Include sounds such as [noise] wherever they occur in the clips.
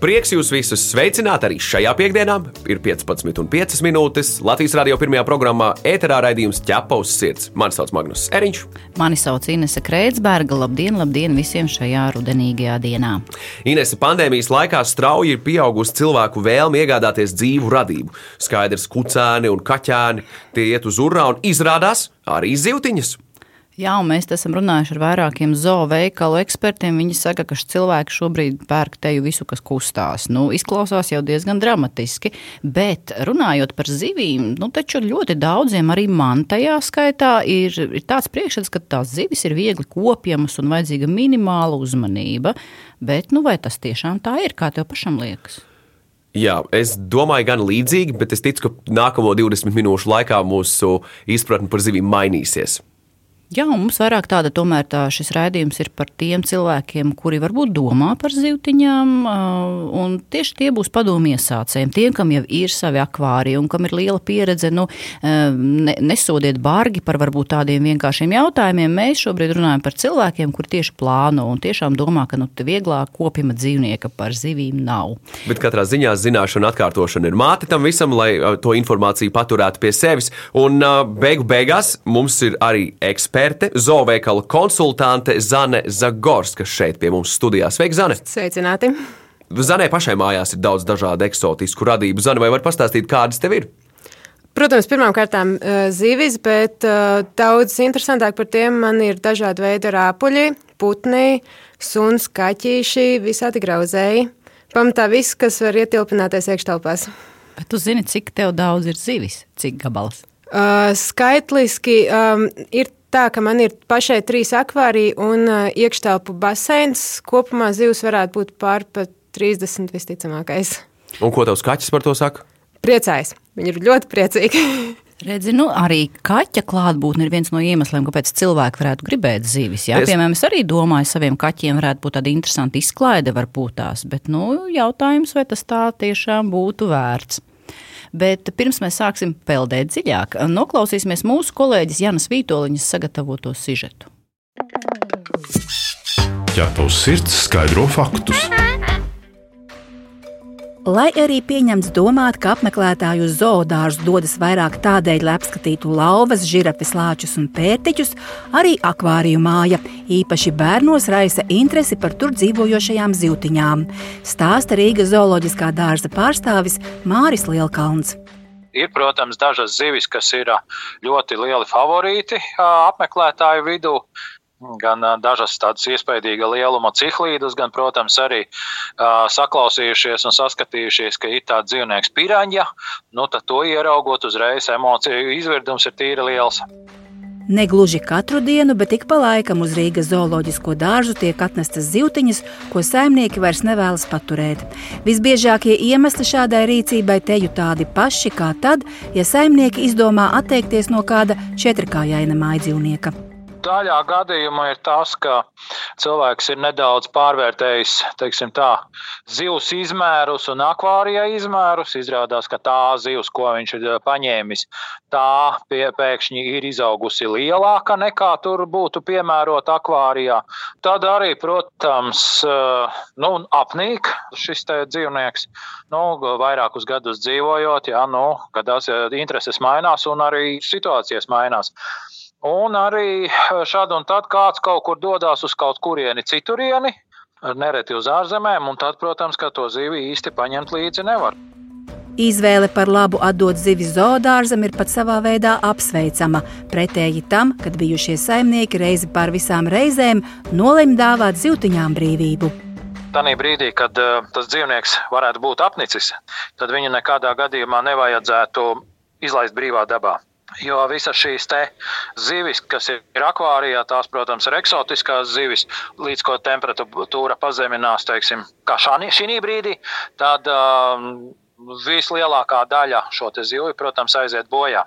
Prieks jūs visus sveicināt arī šajā piekdienā. Ir 15,5 minūtes. Latvijas radio pirmajā programmā ēterā raidījums ķepa uz sirds. Mani sauc Magnus Eriņš. Mani sauc Inese Kreitsberga. Labdien, labdien visiem šajā rudenīgajā dienā. Inese pandēmijas laikā strauji ir pieaugusi cilvēku vēlme iegādāties dzīvu radību. Skaidrs, kucēni un kaķēni tie iet uz urā un izrādās arī zivtiņas. Jā, un mēs esam runājuši ar vairākiem zooveikalu ekspertiem. Viņi saka, ka cilvēki šobrīd pērk teju visu, kas kustās. Nu, izklausās jau diezgan dramatiski, bet runājot par zivīm, nu, taču ļoti daudziem, arī man tajā skaitā, ir, ir tāds priekšstats, ka tās zivis ir viegli kopjamas un vajadzīga minimāla uzmanība. Bet nu, vai tas tiešām tā ir, kā tev pašam liekas? Jā, es domāju, gan līdzīgi, bet es ticu, ka nākamo 20 minūšu laikā mūsu izpratne par zivīm mainīsies. Jā, mums vairāk tāda tomēr tā šis raidījums ir par tiem cilvēkiem, kuri varbūt domā par zivtiņām, un tieši tie būs padomu iesācējiem, tiem, kam jau ir savi akvāriji un kam ir liela pieredze, nu, ne, nesodiet bargi par varbūt tādiem vienkāršiem jautājumiem. Mēs šobrīd runājam par cilvēkiem, kuri tieši plāno un tiešām domā, ka nu, vieglāk kopima dzīvnieka par zivīm nav. Bet katrā ziņā zināšana atkārtošana ir māte tam visam, lai to informāciju paturētu pie sevis, un beigu beigās mums ir arī eksperti eksperte, zooveikala konsultante Zane Zagorska šeit pie mums studijā. Sveika, Zane! Sveicināti! Zanē pašai mājās ir daudz dažādu eksotisku radību. Zane, vai var pastāstīt, kādas tev ir? Protams, pirmkārt, zivis, bet daudz interesantāk par tiem man ir dažādi veidi rāpuļi, putni, suns, kaķīši, visādi grauzēji. Pamatā viss, kas var ietilpināties iekštelpās. Bet tu zini, cik tev daudz ir zivis, cik gabals? Uh, skaitliski um, ir tā, ka man ir pašai trīs akvāriji un iekštelpu baseins. Kopumā zivs varētu būt pār pat 30 visticamākais. Un ko tavs kaķis par to saka? Priecājas. Viņi ir ļoti priecīgi. [laughs] Redzi, nu, arī kaķa klātbūtne ir viens no iemesliem, kāpēc cilvēki varētu gribēt zivis. Jā, es... piemēram, es arī domāju, saviem kaķiem varētu būt tāda interesanta izklaide, varbūt tās, bet nu, jautājums, vai tas tā tiešām būtu vērts. Bet pirms mēs sāksim peldēt dziļāk, noklausīsimies mūsu kolēģis Janas Vītoliņas sagatavoto sižetu. Ķerpaus sirds skaidro faktus. Lai arī pieņemts domāt, ka apmeklētāji uz zoodārzu dodas vairāk tādēļ, lai apskatītu lauvas, žirafes, lāčus un pērtiķus, arī akvāriju māja īpaši bērnos raisa interesi par tur dzīvojošajām zivtiņām. Stāsta Rīgas zooloģiskā dārza pārstāvis Māris Lielkalns. Ir, protams, dažas zivis, kas ir ļoti lieli favorīti apmeklētāju vidū gan dažas tādas iespaidīga lieluma cihlīdus, gan, protams, arī uh, saklausījušies un saskatījušies, ka ir tāds dzīvnieks piraņa, nu tad to ieraugot uzreiz emociju izvirdums ir tīri liels. Negluži katru dienu, bet ik pa laikam uz Rīgas zooloģisko dārzu tiek atnestas zivtiņas, ko saimnieki vairs nevēlas paturēt. Visbiežākie iemesli šādai rīcībai teju tādi paši kā tad, ja saimnieki izdomā atteikties no kāda četrkājaina mājdzīvnieka. Daļā gadījumā ir tas, ka cilvēks ir nedaudz pārvērtējis tā, zivs izmērus un akvārijā izmērus. Izrādās, ka tā zivs, ko viņš ir paņēmis, tā pēkšņi ir izaugusi lielāka nekā tur būtu piemērota akvārijā. Tad arī, protams, nu, apnīk šis dzīvnieks. Nu, vairākus gadus dzīvojot, jā, nu, gadās intereses mainās un arī situācijas mainās. Un arī šādi un tad kāds kaut kur dodas uz kaut kurieni citurieni, nereti uz ārzemēm, un tad, protams, ka to zivi īsti paņemt līdzi nevar. Izvēle par labu atdot zivis zoodārzam ir pat savā veidā apsveicama. Pretēji tam, kad bijušie saimnieki reizi pār visām reizēm nolēma dāvāt zivtiņām brīvību. Tanī brīdī, kad uh, tas dzīvnieks varētu būt apnicis, tad viņu nekādā gadījumā nevajadzētu izlaist brīvā dabā. Jo visas šīs zivis, kas ir akvārijā, tās, protams, ir eksotiskās zivis, līdz ko temperatūra pazeminās, teiksim, kā šī brīdī, tad um, vislielākā daļa šo zivju, protams, aiziet bojā.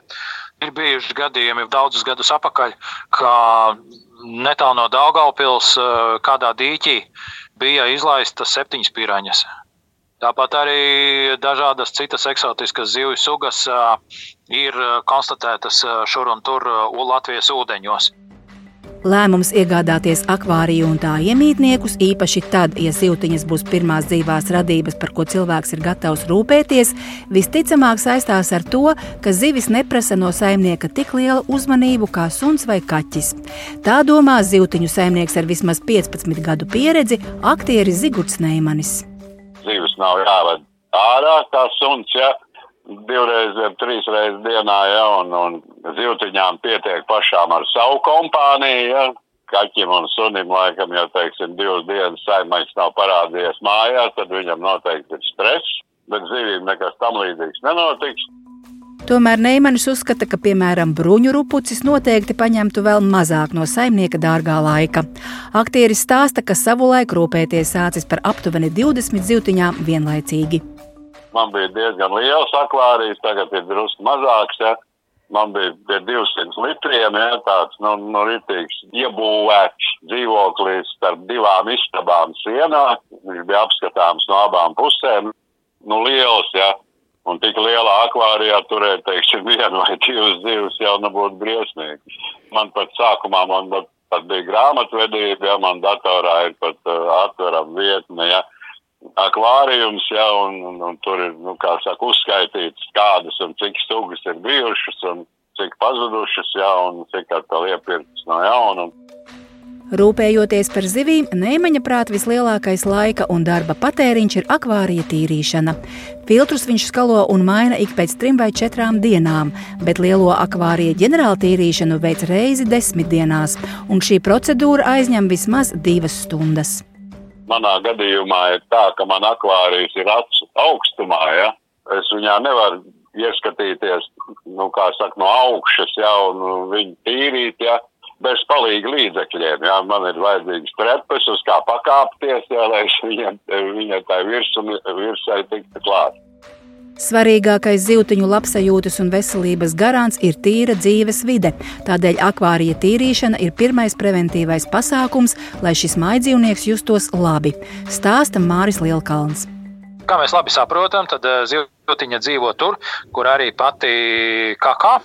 Ir bijuši gadījumi daudzus gadus atpakaļ, ka netālu no Daugaupils kādā dīķī bija izlaistas septiņas piraņas. Tāpat arī dažādas citas eksotiskas zivju sugas ir konstatētas šur un tur Latvijas ūdeņos. Lēmums iegādāties akvāriju un tā iemītniekus, īpaši tad, ja siltiņas būs pirmās dzīvās radības, par ko cilvēks ir gatavs rūpēties, visticamāk saistās ar to, ka zivis neprasa no saimnieka tik lielu uzmanību kā suns vai kaķis. Tā domā zivtiņu saimnieks ar vismaz 15 gadu pieredzi, aktieris Zigorts Neimanis. Zivis nav jāved ārā, kā suns. Ja? divreiz, trīs reizes dienā, ja, un, un zivtiņām pietiek pašām ar savu kompāniju. Ja. Kaķim un sunim, laikam, ja teiksim, divas dienas saimnieks nav parādījies mājās, tad viņam noteikti ir stress, bet zivīm nekas tam līdzīgs nenotiks. Tomēr Neimanis uzskata, ka, piemēram, bruņu rupucis noteikti paņemtu vēl mazāk no saimnieka dārgā laika. Aktieris stāsta, ka savulaik rūpēties sācis par aptuveni 20 zivtiņām vienlaicīgi. Man bija diezgan liels akvārijas, tagad ir drusku mazāks. Ja. Man bija pie 200 litriem, ja, tāds nu, nu, rītīgs iebūvēts dzīvoklis starp divām istabām sienā. Viņš bija apskatāms no abām pusēm. Nu, liels, ja. Un tik lielā akvārijā turēt, teiksim, [laughs] vienu vai divas zivs jau nebūtu briesmīgi. Man pat sākumā man pat bija grāmatvedība, ja man datorā ir pat uh, atverama vietne, ja akvārijums, ja, un, un, un tur ir, nu, kā saka, uzskaitīts, kādas un cik sugas ir bijušas un cik pazudušas, ja, un cik atkal iepirktas no jauna. Rūpējoties par zivīm, Neimaņa prāt vislielākais laika un darba patēriņš ir akvārija tīrīšana. Filtrus viņš skalo un maina ik pēc trim vai četrām dienām, bet lielo akvārija ģenerāla tīrīšanu veic reizi desmit dienās, un šī procedūra aizņem vismaz divas stundas. Manā gadījumā ir tā, ka man akvārijas ir acu augstumā, ja? es viņā nevaru ieskatīties, nu, kā saka, no augšas, ja, un viņu tīrīt, ja, bez palīga līdzekļiem, ja, man ir vajadzīgs trepes, uz kā pakāpties, ja, lai viņai, viņai tā virsum, virsai tiktu klāt. Svarīgākais zivtiņu labsajūtas un veselības garants ir tīra dzīves vide. Tādēļ akvārija tīrīšana ir pirmais preventīvais pasākums, lai šis maidzīvnieks justos labi, stāsta Māris Lielkalns. Kā mēs labi saprotam, tad eh, zivtiņa dzīvo tur, kur arī pati kakā.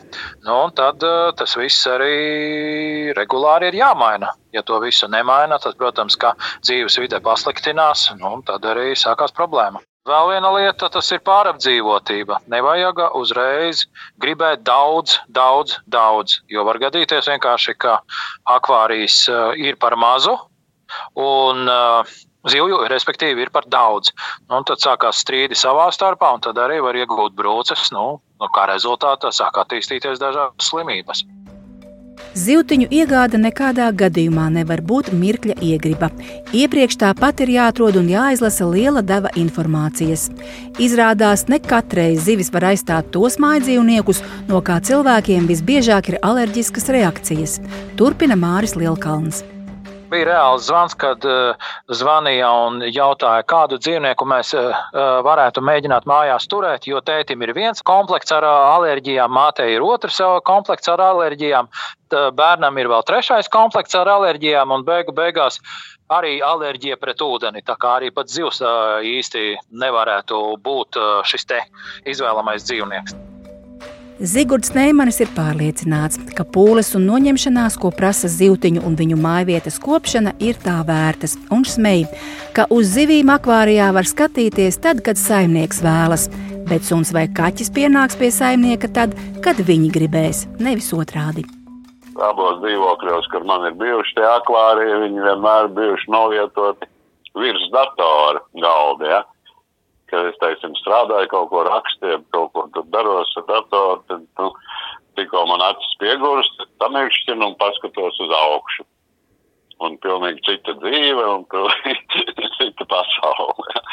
Nu, tad eh, tas viss arī regulāri ir jāmaina. Ja to visu nemaina, tad, protams, dzīves vide pasliktinās, nu, tad arī sākās problēma. Vēl viena lieta tas ir pārapdzīvotība. Nevajag uzreiz gribēt daudz, daudz, daudz. Jo var gadīties vienkārši, ka akvārijas eh, ir par mazu un uh, zivju, respektīvi, ir par daudz. Nu, tad sākās strīdi savā starpā, un tad arī var iegūt brūces. Nu, nu, kā rezultātā sāk attīstīties dažādas slimības. Zivtiņu iegāde nekādā gadījumā nevar būt mirkļa iegriba. Iepriekš tāpat ir jāatrod un jāizlasa liela deva informācijas. Izrādās, ne katrai zivis var aizstāt tos mājdzīvniekus, no kā cilvēkiem visbiežāk ir alerģiskas reakcijas. Turpina Māris Lielkalns. Bija reāls zvans, kad uh, zvanīja un jautāja, kādu dzīvnieku mēs uh, varētu mēģināt mājās turēt. Jo tētim ir viens komplekts ar alerģijām, mātei ir otrs komplekts ar alerģijām, bērnam ir vēl trešais komplekts ar alerģijām, un beigu beigās arī alerģija pret ūdeni. Tā kā arī pats zivs īsti nevarētu būt šis izvēlamais dzīvnieks. Zigords Neimanis ir pārliecināts, ka pūles un noņemšanās, ko prasa zivtiņu un viņu mājvietas kopšana, ir tā vērtas, un smēj, ka uz zivīm akvārijā var skatīties tad, kad saimnieks vēlas, bet suns vai kaķis pienāks pie saimnieka tad, kad viņi gribēs, nevis otrādi. Abos dzīvokļos, kur man ir bijuši tie akvāriji, viņi vienmēr bijuši novietoti virs datora galda. Ja? Ka es, teiksim, strādāju, kaut ko rakstīju, kaut ko tur daros ar datoru, tad, nu, tikko man acis piegūst, tam iekšķinu un paskatos uz augšu. Un pilnīgi cita dzīve un pilnīgi [laughs] cita pasaule.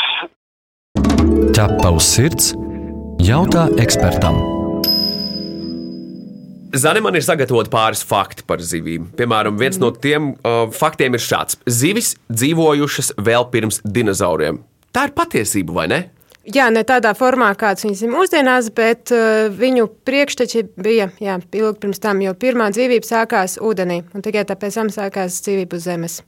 Ķepa uz sirds jautā ekspertam. Zani man ir sagatavot pāris fakti par zivīm. Piemēram, viens no tiem uh, faktiem ir šāds: zivis dzīvojušas vēl pirms dinozauriem. Tā ir patiesība, vai ne? Jā, ne tādā formā, kāds viņas ir mūsdienās, bet uh, viņu priekšteči bija jā, ilgi pirms tam, jo pirmā dzīvība sākās ūdenī, un tikai tāpēc tam sākās dzīvība uz zemes.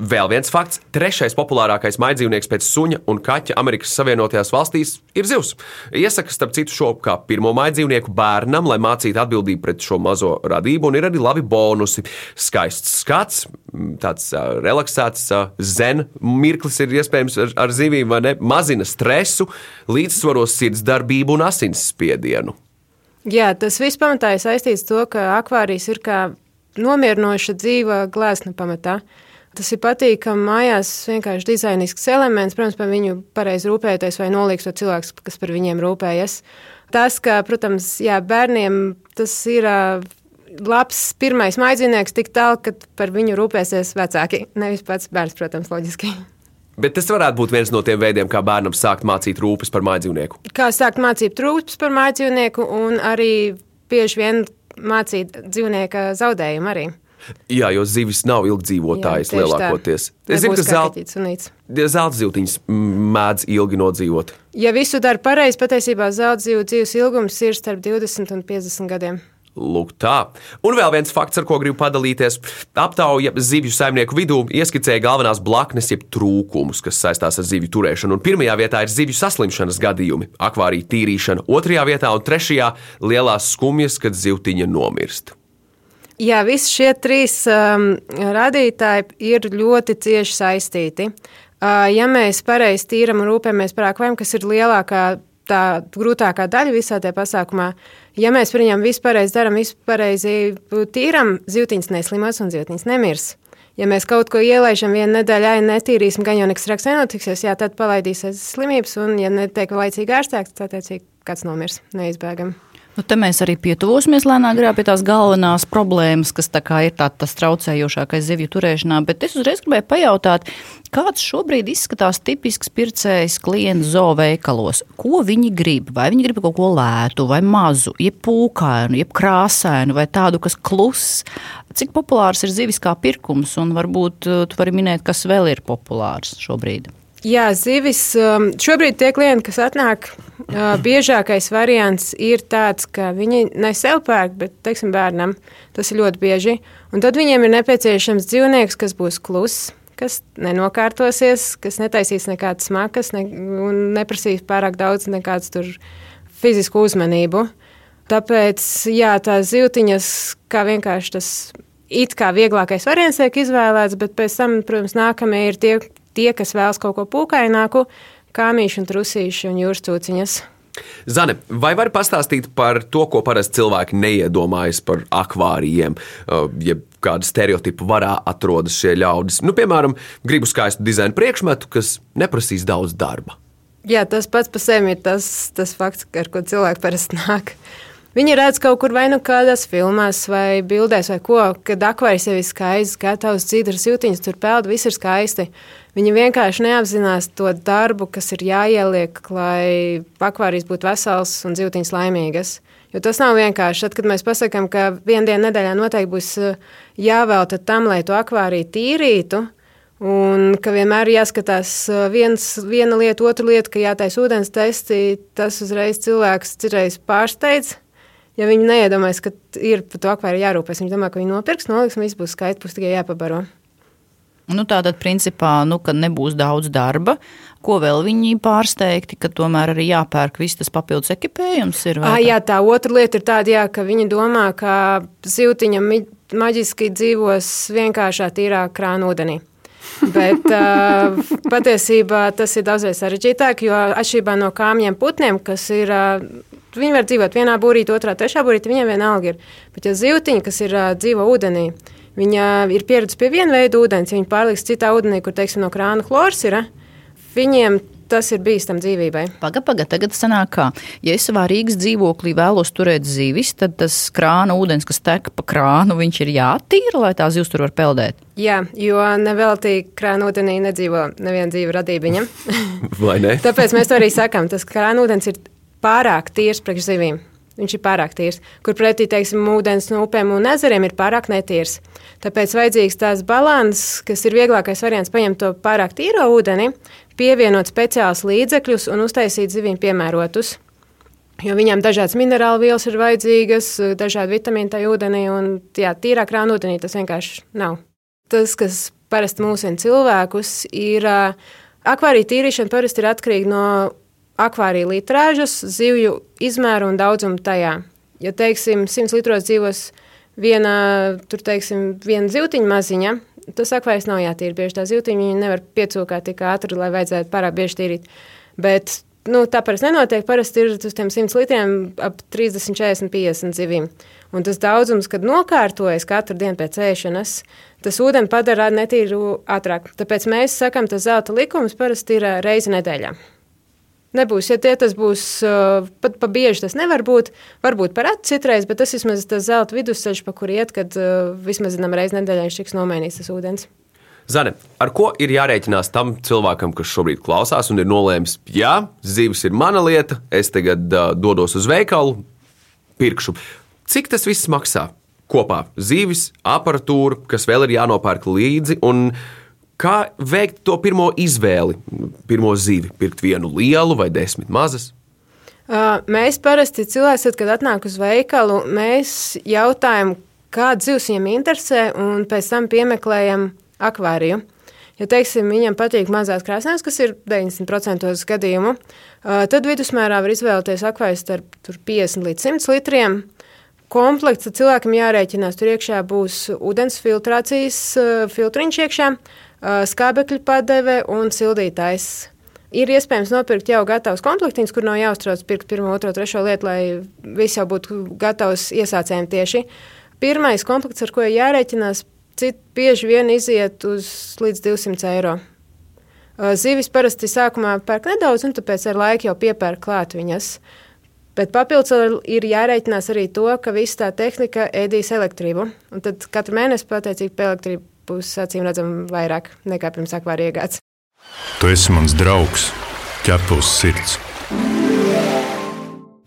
Vēl viens fakts - trešais populārākais maidzīvnieks pēc suņa un kaķa Amerikas Savienotajās valstīs ir zivs. Iesaka, starp citu, šo kā pirmo maidzīvnieku bērnam, lai mācītu atbildību pret šo mazo radību, un ir arī labi bonusi. Skaists skats, tāds uh, relaksēts, uh, zen mirklis ir iespējams ar, ar zivīm, vai ne? Mazina stresu, līdzsvaros sirdsdarbību un asinsspiedienu. Jā, tas viss pamatā ir saistīts ar to, ka akvārijas ir kā nomierinoša dzīva glāzna pamatā. Tas ir patīkami mājās, vienkārši dizainisks elements. Protams, par viņu pareizi rūpēties vai nolīgstot cilvēks, kas par viņiem rūpējas. Tas, ka, protams, jā, bērniem tas ir labs pirmais maizīnieks tik tālu, ka par viņu rūpēsies vecāki. Nevis pats bērns, protams, loģiski. Bet tas varētu būt viens no tiem veidiem, kā bērnam sākt mācīt rūpes par mājdzīvnieku. Kā sākt mācīt rūpes par mājdzīvnieku un arī bieži vien mācīt dzīvnieka zaudējumu arī. Jā, jo zivis nav ilgdzīvotājs Jā, lielākoties. Tā. Es zinu, ka zelta zelta zīltiņas mēdz ilgi nodzīvot. Ja visu dara pareizi, patiesībā zelta zīvu dzīves ilgums ir starp 20 un 50 gadiem. Lūk, tā. Un vēl viens fakts, ar ko gribu padalīties. Aptauja zivju saimnieku vidū ieskicēja galvenās blaknes, jeb trūkumus, kas saistās ar zivju turēšanu. Un pirmajā vietā ir zivju saslimšanas gadījumi, akvārija tīrīšana, otrajā vietā un trešajā lielās skumjas, kad zivtiņa nomirst. Jā, visi šie trīs um, radītāji ir ļoti cieši saistīti. Uh, ja mēs pareizi tīram un rūpējamies par akvāriem, kas ir lielākā, tā grūtākā daļa visā tajā pasākumā, ja mēs par viņiem visu pareizi darām, visu pareizi tīram, zivtiņas neslimos un zivtiņas nemirs. Ja mēs kaut ko ielaižam vienu nedēļu, ja netīrīsim, gan jau nekas traks nenotiksies, jā, tad palaidīsies slimības, un, ja netiek laicīgi ārstēts, tad, attiecīgi, kāds nomirs neizbēgami. Nu, te mēs arī pietuvosimies lēnām pie tās galvenās problēmas, kas tā ir tā, tas traucējošākais zivju turēšanā. Bet es uzreiz gribēju pajautāt, kāds šobrīd izskatās tipisks pircējs klients zooveikalos? Ko viņi grib? Vai viņi grib kaut ko lētu, vai mazu, jeb pūkainu, jeb krāsainu, vai tādu, kas kluss? Cik populārs ir zivis kā pirkums, un varbūt uh, tu vari minēt, kas vēl ir populārs šobrīd? Jā, zivis. Um, šobrīd tie klienti, kas atnāk, uh, biežākais variants ir tāds, ka viņi ne sev pērk, bet, teiksim, bērnam tas ir ļoti bieži. Un tad viņiem ir nepieciešams dzīvnieks, kas būs kluss, kas nenokārtosies, kas netaisīs nekādas smagas ne, un neprasīs pārāk daudz nekādas fizisku uzmanību. Tāpēc, jā, tās zīltiņas, kā vienkārši tas it kā vieglākais variants tiek izvēlēts, bet pēc tam, protams, nākamie ir tie, tie, kas vēlas kaut ko pūkaināku, kāmīšu un trusīšu un jūras cūciņas. Zane, vai vari pastāstīt par to, ko parasti cilvēki neiedomājas par akvārijiem, jeb kādu stereotipu varā atrodas šie ļaudis? Nu, piemēram, gribu skaistu dizaina priekšmetu, kas neprasīs daudz darba. Jā, tas pats par sevi ir tas, tas fakts, ar ko cilvēki parasti nāk. Viņi redz kaut kur vai nu kādās filmās, vai bildēs, vai ko, kad akvārijas jau ir skaists, gatavs dzīves jūtiņas, tur peld, viss ir skaisti. Viņi vienkārši neapzinās to darbu, kas ir jāieliek, lai akvārijas būtu vesels un dzīvtiņas laimīgas. Jo tas nav vienkārši. Tad, kad mēs pasakām, ka viena diena nedēļā noteikti būs eh, jāvelta tam, lai to akvāriju tīrītu, Un ka vienmēr ir jāskatās eh, viens, viena lieta, otra lieta, ka jātaisa ūdens testi, tas uzreiz cilvēks citreiz pārsteidz. Ja viņi neiedomājas, ka ir par to akvāriju jārūpēs, viņi domā, ka viņi nopirks, noliks un viss būs skaisti, būs tikai jāpabaro. Nu, Tātad, principā, nu, ka nebūs daudz darba. Ko vēl viņi pārsteigti, ka tomēr arī jāpērk viss tas papildus ekipējums? Ir, à, jā, tā otra lieta ir tāda, jā, ka viņi domā, ka zivtiņa maģiski dzīvos vienkāršā, tīrā krāna ūdenī. Bet uh, [laughs] patiesībā tas ir daudzreiz sarežģītāk, jo atšķirībā no kāmjiem putniem, kas ir uh, Viņi var dzīvot vienā būrītī, otrā, trešā būrītī, viņiem vienalga ir. Bet, ja zivtiņa, kas ir uh, dzīvo ūdenī, viņa ir pieradusi pie viena veida ūdens, viņa pārliks citā ūdenī, kur, teiksim, no krāna chlors ir, viņiem tas ir bīstami dzīvībai. Pagaid, pagaid, tagad sanāk, kā, ja es savā Rīgas dzīvoklī vēlos turēt zivis, tad tas krāna ūdens, kas tek pa krānu, viņš ir jātīra, lai tā zivs tur var peldēt. Jā, jo neveltīgi krāna ūdenī nedzīvo neviena dzīva radībiņa. [laughs] Vai ne? Tāpēc mēs to arī sakām, tas krāna ūdens ir pārāk tīrs priekš zivīm. Viņš ir pārāk tīrs. Kur pretī, teiksim, ūdens no upēm un ezeriem ir pārāk netīrs. Tāpēc vajadzīgs tās balanss, kas ir vieglākais variants paņemt to pārāk tīro ūdeni, pievienot speciālus līdzekļus un uztaisīt zivīm piemērotus. Jo viņām dažādas minerālu vielas ir vajadzīgas, dažādi vitamīni tajā ūdenī, un jā, tīrā krāna ūdenī tas vienkārši nav. Tas, kas parasti mūsina cilvēkus, ir akvārija tīrīšana parasti ir atkarīga no akvārija litrāžas, zivju izmēru un daudzumu tajā. Ja, teiksim, 100 litros dzīvos viena, tur, teiksim, viena zivtiņa maziņa, tas akvārijas nav jātīra bieži. Tā zivtiņa nevar piecūkāt tik ātri, lai vajadzētu pārāk bieži tīrīt. Bet nu, tā parasti nenotiek. Parasti ir uz tiem 100 litriem ap 30, 40, 50 zivīm. Un tas daudzums, kad nokārtojas katru dienu pēc ēšanas, tas ūdeni padara netīru ātrāk. Tāpēc mēs sakām, ka zelta likums parasti ir reizi nedēļā. Nebūs, ja tie tas būs pat pa bieži, tas nevar būt. Varbūt par acu citreiz, bet tas vismaz tas zelta vidusceļš, pa kur iet, kad vismaz zinām reizi nedēļā viņš tiks nomainīts tas ūdens. Zane, ar ko ir jārēķinās tam cilvēkam, kas šobrīd klausās un ir nolēmis, jā, zivis ir mana lieta, es tagad uh, dodos uz veikalu, pirkšu. Cik tas viss maksā? Kopā zivis, aparatūra, kas vēl ir jānopērk līdzi. Un, uh, Kā veikt to pirmo izvēli, pirmo zivi, pirkt vienu lielu vai desmit mazas? Mēs parasti cilvēki, kad atnāk uz veikalu, mēs jautājam, kāda zivs viņam interesē, un pēc tam piemeklējam akvāriju. Ja teiksim, viņam patīk mazās krāsnēs, kas ir 90% gadījumu, tad vidusmērā var izvēlēties akvāriju starp 50 līdz 100 litriem. Komplekts cilvēkam jārēķinās, tur iekšā būs ūdens filtrācijas filtriņš iekšā, skābekļa padeve un sildītājs. Ir iespējams nopirkt jau gatavus komplektiņus, kur nav jāuztrauc pirkt pirmo, otro, trešo lietu, lai viss jau būtu gatavs iesācējiem tieši. Pirmais komplekts, ar ko jārēķinās, cit bieži vien iziet uz līdz 200 eiro. Zivis parasti sākumā pērk nedaudz, un tāpēc ar laiku jau piepērk klāt viņas. Bet papildus ir jārēķinās arī to, ka viss tā tehnika ēdīs elektrību. Un tad katru mēnesi pateicīgi par elektrību būs acīm redzami vairāk nekā pirms akvārija iegādes. Tu esi mans draugs, ķepus sirds.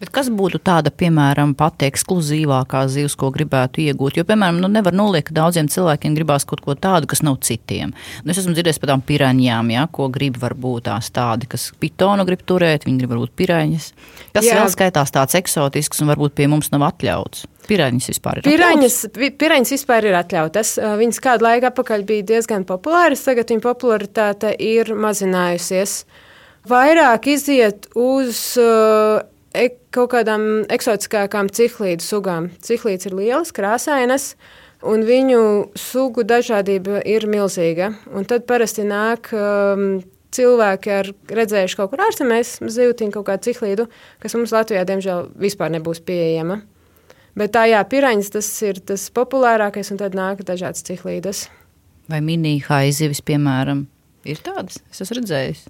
Bet kas būtu tāda, piemēram, pati ekskluzīvākā zivs, ko gribētu iegūt? Jo, piemēram, nu, nevar noliekt, ka daudziem cilvēkiem gribās kaut ko tādu, kas nav citiem. Nu, es esmu dzirdējis par tām piraņām, ja, ko grib varbūt tās tādi, kas pitonu grib turēt, viņi grib varbūt piraņas. Kas Jā. vēl skaitās tāds eksotisks un varbūt pie mums nav atļauts? Piraņas vispār ir piraņas, atļautas. Piraņas vispār ir atļautas. Viņas kādu laiku atpakaļ bija diezgan populāras, tagad viņa popularitāte ir mazinājusies. Vairāk iziet uz uh, kaut kādām eksotiskākām ciklīdu sugām. Ciklīds ir lielas, krāsainas, un viņu sugu dažādība ir milzīga. Un tad parasti nāk um, cilvēki ar redzējuši kaut kur ārzemēs zivtiņu, kaut kādu ciklīdu, kas mums Latvijā, diemžēl, vispār nebūs pieejama. Bet tā, jā, piraņas tas ir tas populārākais, un tad nāk dažādas ciklīdas. Vai mini-haizivis, piemēram, ir tādas? Es esmu redzējis.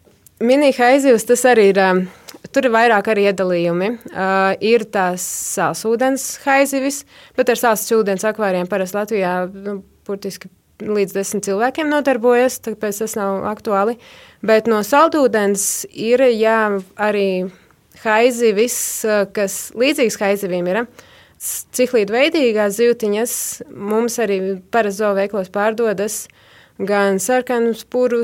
Mini-haizivs tas arī ir. Um, Tur ir vairāk arī iedalījumi. Uh, ir tās sālsūdens haizivis, bet ar sālsūdens akvāriem parasti Latvijā nu, burtiski līdz desmit cilvēkiem nodarbojas, tāpēc tas nav aktuāli. Bet no saldūdens ir jā, arī haizivis, kas līdzīgs haizivīm ir. Ciklīdu veidīgās zivtiņas mums arī parasto veiklos pārdodas gan sarkanu spuru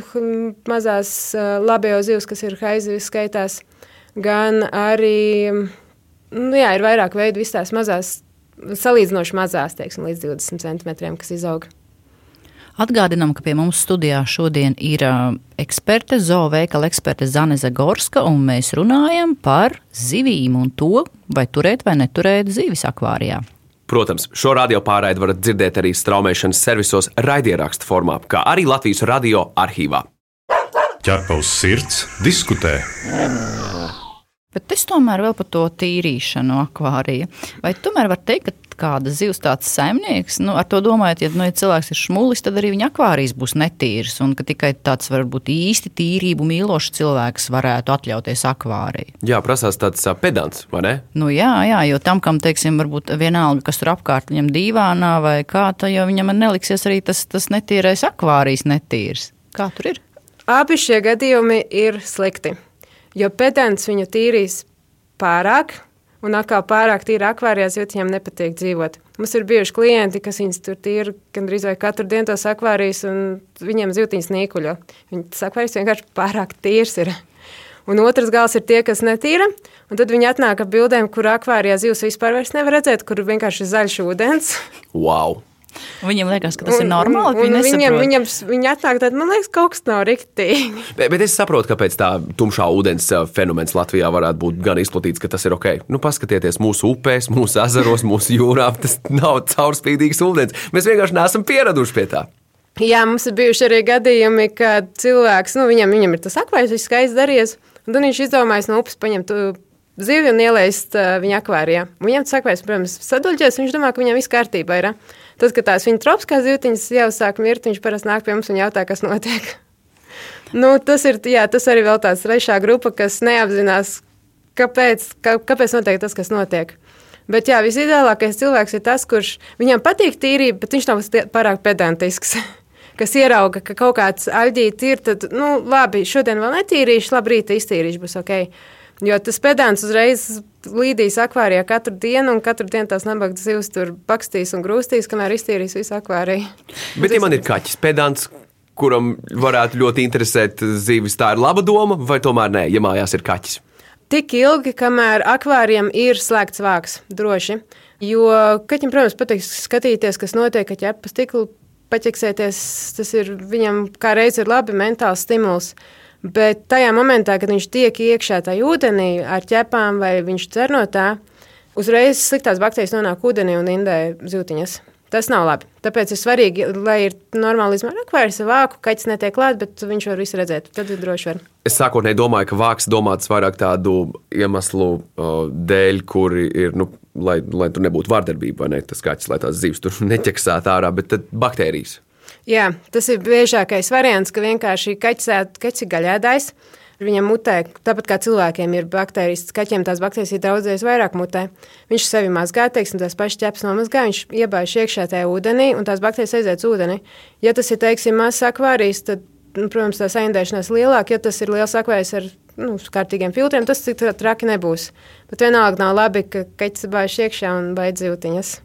mazās labējo zivs, kas ir haizivis skaitās, gan arī nu, jā, ir vairāk veidu, visas tās mazās, salīdzinoši mazās, teiksim, līdz 20 centimetriem, kas izaug. Atgādinām, ka pie mums studijā šodien ir uh, eksperte, zooveikala eksperte Zane Zagorska, un mēs runājam par zivīm un to, vai turēt vai neturēt zivis akvārijā. Protams, šo radio pārraidi varat dzirdēt arī straumēšanas servisos raidierakstu formā, kā arī Latvijas radio arhīvā. Ķerpaus sirds diskutē. Bet es tomēr vēl par to tīrīšanu akvārija. Vai tomēr var teikt, ka kāda zivs tāds saimnieks, nu, ar to domājot, ja, nu, ja cilvēks ir šmulis, tad arī viņa akvārijas būs netīrs, un ka tikai tāds varbūt īsti tīrību mīlošs cilvēks varētu atļauties akvāriju. Jā, prasās tāds pedants, vai ne? Nu, jā, jā, jo tam, kam, teiksim, varbūt vienalga, kas tur apkārt viņam dīvānā vai kā, tad jau viņam neliksies arī tas, tas netīrais akvārijas netīrs. Kā tur ir? Abi šie gadījumi ir slikti jo pedants viņu tīrīs pārāk, Un atkal pārāk tīri akvārijās, jo viņiem nepatīk dzīvot. Mums ir bijuši klienti, kas viņus tur tīri gandrīz vai katru dienu tos akvārijas, un viņiem zīltiņas nīkuļo. Viņas akvārijas vienkārši pārāk tīrs ir. Un otrs gals ir tie, kas netīra. Un tad viņi atnāk ar bildēm, kur akvārijā zivs vispār nevar redzēt, kur vienkārši ir zaļš ūdens. Wow! Viņam liekas, ka tas un, ir normāli. Un, un viņam, viņam, viņi atnāk tad, man liekas, kaut kas nav riktīgi. [laughs] Bet, bet es saprotu, kāpēc tā tumšā ūdens fenomens Latvijā varētu būt gan izplatīts, ka tas ir ok. Nu, paskatieties mūsu upēs, mūsu ezeros, mūsu jūrā. [laughs] Tas nav caurspīdīgs ūdens. Mēs vienkārši neesam pieraduši pie tā. Jā, mums ir bijuši arī gadījumi, kad cilvēks, nu, viņam, viņam ir tas akvārijas, viss skaisti darījies, un tad viņš izdomājis no upes paņemt zivju un ielaist uh, viņa akvārijā. Viņam tas akvārijas, protams, saduļģēs, viņš domā, ka viņam viss kārtībā ir. Tad, kad tās viņa tropiskās zivtiņas jau sāk mirt, viņš parasti nāk pie mums un jautā, kas notiek. [laughs] nu, tas, ir, jā, tas arī vēl tāds trešā grupa, kas neapzinās, kāpēc, kā, kāpēc notiek tas, kas notiek. Bet jā, visideālākais cilvēks ir tas, kurš viņam patīk tīrība, bet viņš nav pārāk pedantisks. [laughs] kas ierauga, ka kaut kāds aļģītis ir, tad, nu, labi, šodien vēl netīrīšu, labi, rīta iztīrīšu, būs ok. Jo tas pedants uzreiz līdīs akvārijā katru dienu, un katru dienu tās nabaga zivs tur bakstīs un grūstīs, kamēr iztīrīs visu akvāriju. Bet, ja man ir kaķis pedants, kuram varētu ļoti interesēt zivis, tā ir laba doma, vai tomēr nē, ja mājās ir kaķis? Tik ilgi, kamēr akvārijam ir slēgts vāks, droši. Jo kaķim, protams, patīk skatīties, kas notiek, kad ķep pa stiklu paķeksēties. Tas ir viņam kā reiz ir labi mentāls stimuls. Bet tajā momentā, kad viņš tiek iekšā tajā ūdenī ar ķepām vai viņš cer no tā, uzreiz sliktās bakterijas nonāk ūdenī un indē zīltiņas. Tas nav labi. Tāpēc ir svarīgi, lai ir normāli izmēra akvārijas ar vāku, kaķis netiek klāt, bet viņš var visu redzēt. Tad ir droši var. Es sākotnēji domāju, ka vāks domāts vairāk tādu iemeslu uh, dēļ, kuri ir, nu, lai, lai tur nebūtu vārdarbība, vai ne, tas kaķis, lai tās zivs tur [laughs] neķeksētu ārā, bet tad baktērijas. Jā, tas ir biežākais variants, ka vienkārši kaķis ir gaļēdājs. Viņam mutē, tāpat kā cilvēkiem ir baktērijas, kaķiem tās baktērijas ir daudzreiz vairāk mutē. Viņš sevi mazgā, teiksim, tās pašas ķepas nomazgā, viņš iebāž iekšā tajā ūdenī, un tās baktērijas aiziet uz ūdeni. Ja tas ir, teiksim, mazs akvārijas, tad, nu, protams, tā saindēšanās lielāka. Ja tas ir liels akvārijas ar nu, kārtīgiem filtriem, tas tik traki nebūs. Bet vienalga nav labi, ka kaķis bāž iekšā un baidz zīltiņas.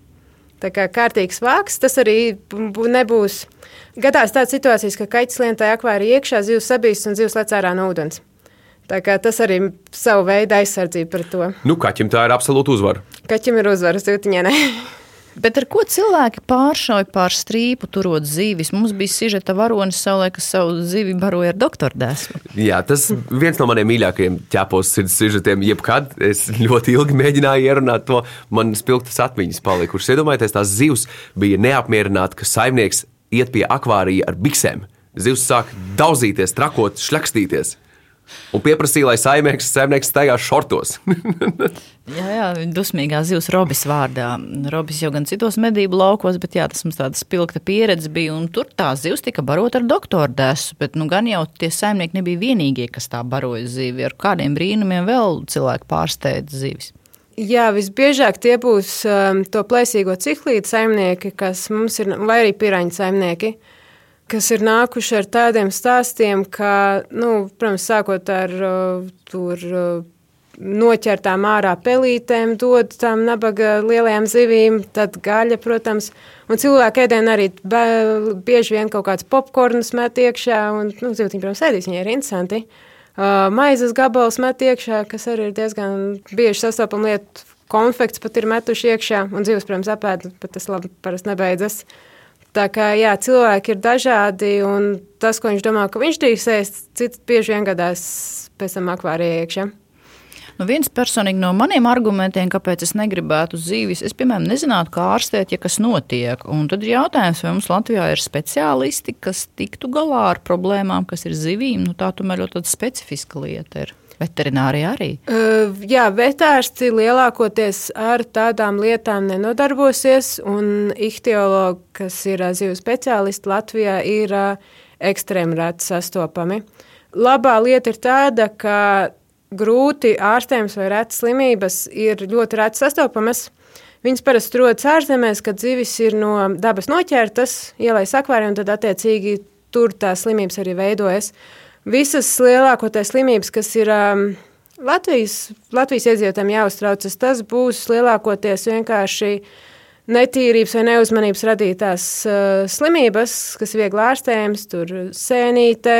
Tā kā kārtīgs vāks, tas arī nebūs. Gadās tādas situācijas, ka kaķis lien tajā akvārijā iekšā, zivs sabīst un zivs lec ārā no ūdens. Tā kā tas arī ir savu veidu aizsardzība pret to. Nu, kaķim tā ir absolūta uzvara. Kaķim ir uzvara, zivtiņai ne. [laughs] Bet ar ko cilvēki pāršauja pār strīpu, turot zīvis? Mums bija sižeta varonis savulaik, kas savu zivi baroja ar doktora dēsmu. Jā, tas viens no maniem mīļākajiem ķepos sižetiem jebkad. Es ļoti ilgi mēģināju ierunāt to. Man spilgtas atmiņas palikušas. Iedomājieties, tās zivs bija neapmierināta, ka saimnieks iet pie akvārija ar biksēm. Zivs sāk daudzīties, trakot, šļakstīties. Un pieprasīja, lai saimnieks, saimnieks staigā šortos. [laughs] jā, jā, dusmīgā zivs Robis vārdā. Robis jau gan citos medību laukos, bet jā, tas mums tāda spilgta pieredze bija. Un tur tā zivs tika barota ar doktoru desu. Bet nu, gan jau tie saimnieki nebija vienīgie, kas tā baroja zivi. Ar kādiem brīnumiem vēl cilvēki pārsteidz zivis. Jā, visbiežāk tie būs um, to plēsīgo ciklītu saimnieki, kas mums ir, vai arī piraņu saimnieki. Uh, kas ir nākuši ar tādiem stāstiem, ka, nu, protams, sākot ar tur. Noķertām ārā pelītēm, dod tām nabaga lielajām zivīm, tad gaļa, protams. Un cilvēku ēdienā arī bieži vien kaut kāds popkorns met iekšā, un, nu, zivtiņi, protams, ēdīs, viņai ir interesanti. Uh, maizes gabals met iekšā, kas arī ir diezgan bieži sastopama lieta. Konfekts pat ir metuši iekšā, un zivs, protams, apēd, bet tas labi parasti nebeidzas. Uh, Tā kā jā, cilvēki ir dažādi, un tas, ko viņš domā, ka viņš drīkst ēst, cits bieži vien gadās pēc tam akvārijā iekšā. Nu, viens personīgi no maniem argumentiem, kāpēc es negribētu zīvis, es, piemēram, nezinātu, kā ārstēt, ja kas notiek. Un tad ir jautājums, vai mums Latvijā ir speciālisti, kas tiktu galā ar problēmām, kas ir zivīm. Nu, tā tomēr ļoti specifiska lieta ir. Veterinārija arī? Uh, jā, vetārsti lielākoties ar tādām lietām nenodarbosies, un ihtiologi, kas ir zivju speciālisti Latvijā, ir uh, ekstrēmi reti sastopami. Labā lieta ir tāda, ka grūti ārstējums vai retas slimības ir ļoti reti sastopamas. Viņas parasti rodas ārzemēs, kad zivis ir no dabas noķertas, ielaists akvārijā, un tad attiecīgi tur tās slimības arī veidojas. Uh, Visas lielākoties slimības, kas ir um, Latvijas, Latvijas iedzīvotājiem jāuztraucas. Tas būs lielākoties vienkārši netīrības vai neuzmanības radītās uh, slimības, kas ir viegli ārstējamas, tur sēnītē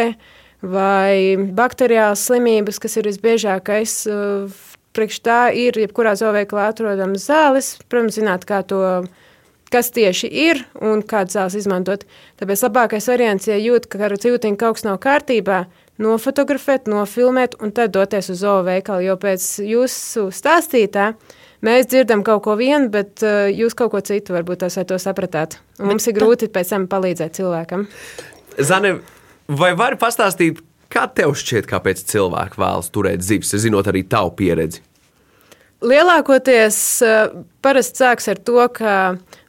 vai bakteriālas slimības, kas ir visbiežākais. Uh, priekš tā ir jebkurā zooveikalā atrodams zāles. Protams, zināt, kā to kas tieši ir un kādas zāles izmantot. Tāpēc labākais variants, ja jūt, ka ar ciltiņu kaut kas nav kārtībā, nofotografēt, nofilmēt un tad doties uz zooveikalu, jo pēc jūsu stāstītā mēs dzirdam kaut ko vienu, bet uh, jūs kaut ko citu varbūt tās vai to sapratāt. Un mums ir grūti pēc tam palīdzēt cilvēkam. Zane, vai vari pastāstīt, kā tev šķiet, kāpēc cilvēki vēlas turēt zivis, zinot arī tavu pieredzi? Lielākoties uh, parasti sāks ar to, ka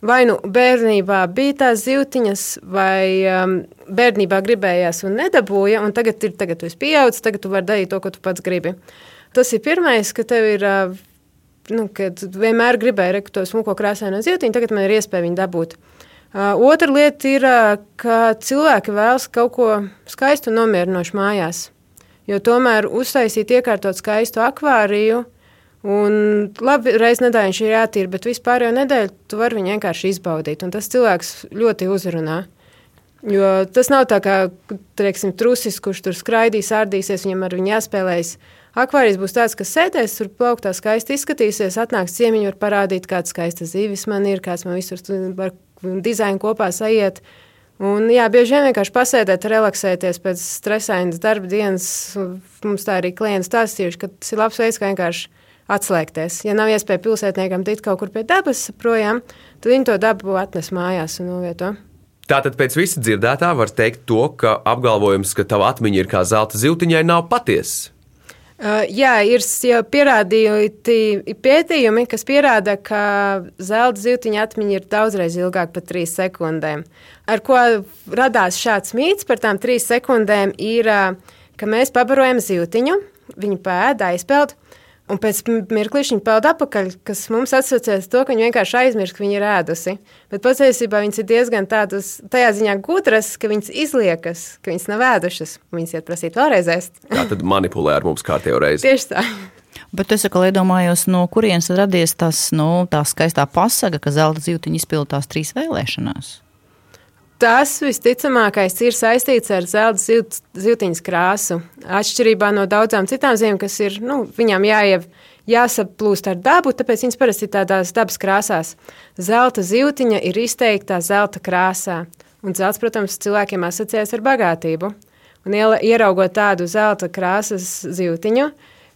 vai nu bērnībā bija tās zīltiņas, vai um, bērnībā gribējās un nedabūja, un tagad ir tagad tu pieaudzis, tagad tu vari darīt to, ko tu pats gribi. Tas ir pirmais, ka tev ir. Uh, nu, kad vienmēr gribēju rekt to smuko krāsaino zīltiņu, tagad man ir iespēja viņu dabūt. Uh, otra lieta ir, uh, ka cilvēki vēlas kaut ko skaistu un nomierinošu mājās. Jo tomēr uztaisīt iekārtot skaistu akvāriju, Un labi, reizes nedēļā viņš ir jātīra, bet vispār jau nedēļu tu vari viņu vienkārši izbaudīt. Un tas cilvēks ļoti uzrunā. Jo tas nav tā kā teiksim, trusis, kurš tur skraidīs, ārdīsies, viņam ar viņu jāspēlējas. Akvārijas būs tāds, kas sēdēs, tur plauktā skaisti izskatīsies, atnāks ciemiņu, var parādīt, kāds skaists zivis man ir, kāds man visur var dizainu kopā sajiet. Un, jā, bieži vien vienkārši pasēdēt, relaksēties pēc stresainas darba dienas. Mums tā arī klients stāstījuši, ka tas ir labs veids, kā vienkārši atslēgties. Ja nav iespēja pilsētniekam tikt kaut kur pie dabas projām, tad viņi to dabu atnes mājās un novieto. Tātad pēc visa dzirdētā var teikt to, ka apgalvojums, ka tava atmiņa ir kā zelta zīltiņai, nav patiess. Uh, jā, ir jau pierādīti pētījumi, kas pierāda, ka zelta zīltiņa atmiņa ir daudzreiz ilgāka par trīs sekundēm. Ar ko radās šāds mīts par tām trīs sekundēm, ir, uh, ka mēs pabarojam zīltiņu, viņu pēda aizpeld, Un pēc mirkliša viņa peld atpakaļ, kas mums asociēs to, ka viņa vienkārši aizmirst, ka viņa ir ēdusi. Bet patiesībā viņas ir diezgan tādas, tajā ziņā gudras, ka viņas izliekas, ka viņas nav ēdušas. Viņas iet prasīt vēlreiz ēst. Tā tad manipulē ar mums kārtējo reizi. Tieši tā. Bet es atkal iedomājos, no kurienes radies tas, nu, tā skaistā pasaga, ka zelta zīltiņa izpildās trīs vēlēšanās. Tas visticamākais ir saistīts ar zelta zilt, ziltiņas krāsu. Atšķirībā no daudzām citām zīmēm, kas ir, nu, viņām jāiev, jāsaplūst ar dabu, tāpēc viņas parasti ir tādās dabas krāsās. Zelta ziltiņa ir izteiktā zelta krāsā. Un zelts, protams, cilvēkiem asociējas ar bagātību. Un ieraugot tādu zelta krāsas zīltiņu,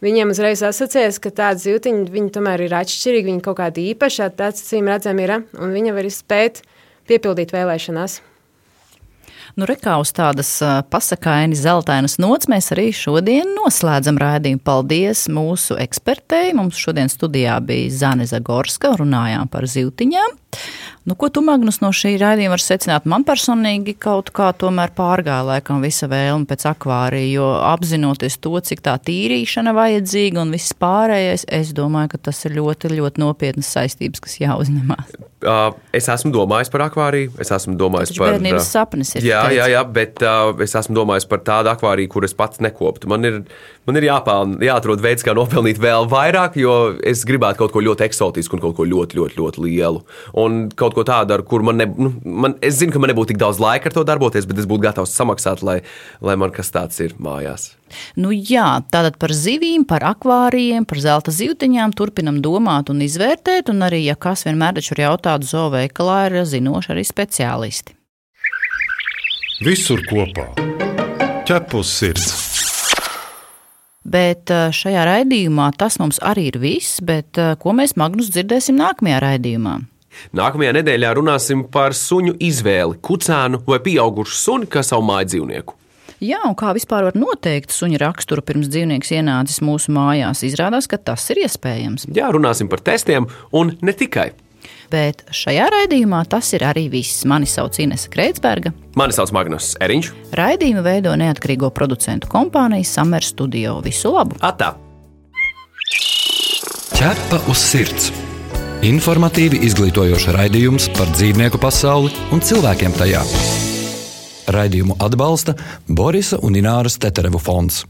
viņiem uzreiz asociējas, ka tāda zīltiņa viņi tomēr ir atšķirīga, viņa kaut kāda īpaša, tāds acīm redzam ir, un viņa var spēt piepildīt vēlēšanās. Nu, rekā uz tādas pasakaini zeltainas nots mēs arī šodien noslēdzam rādījumu. Paldies mūsu ekspertei. Mums šodien studijā bija Zane Zagorska, runājām par zivtiņām. Nu, ko tu, Magnus, no šī raidījuma vari secināt? Man personīgi kaut kā tomēr pārgāja laikam visa vēlme pēc akvārija, jo apzinoties to, cik tā tīrīšana vajadzīga un viss pārējais, es domāju, ka tas ir ļoti, ļoti nopietnas saistības, kas jāuzņemās. Uh, es esmu domājis par akvāriju, es esmu domājis par bērnības sapnis. Jā, jā, jā, bet uh, es esmu domājis par tādu akvāriju, kur es pats nekoptu. Man ir, man ir jāpelna, jāatrod veids, kā nopelnīt vēl vairāk, jo es gribētu kaut ko ļoti eksotisku un kaut ko ļoti, ļoti, ļoti lielu. Un kaut ko tādu, ar kur man, ne, nu, man es zinu, ka man nebūtu tik daudz laika ar to darboties, bet es būtu gatavs samaksāt, lai, lai man kas tāds ir mājās. Nu, jā, tātad par zivīm, par akvārijiem, par zelta zīltiņām turpinam domāt un izvērtēt. Un arī, ja kas vienmēr taču ir jautāts zooveikalā, ir zinoši arī speciālisti. Visur kopā - ķepus sirds. Bet eh, šajā raidījumā tas mums arī ir viss, bet eh, ko mēs Magnus dzirdēsim nākamajā raidījumā? Nākamajā nedēļā runāsim par suņu izvēli, kucēnu vai pieaugušu suni kā savu māju dzīvnieku. Jā, un kā vispār var noteikt suņa raksturu pirms dzīvnieks ienācis mūsu mājās? Izrādās, ka tas ir iespējams. Jā, runāsim par testiem un ne tikai. Bet šajā raidījumā tas ir arī viss. Mani sauc Inese Kreitsberga. Mani sauc Magnus Eriņš. Raidījumu veido neatkarīgo producentu kompānija Summer Studio. Visu labu! Atā! Ķepa uz sirds! Informatīvi izglītojoši raidījums par dzīvnieku pasauli un cilvēkiem tajā. Raidījumu atbalsta Borisa un Ināras Teterevu fonds.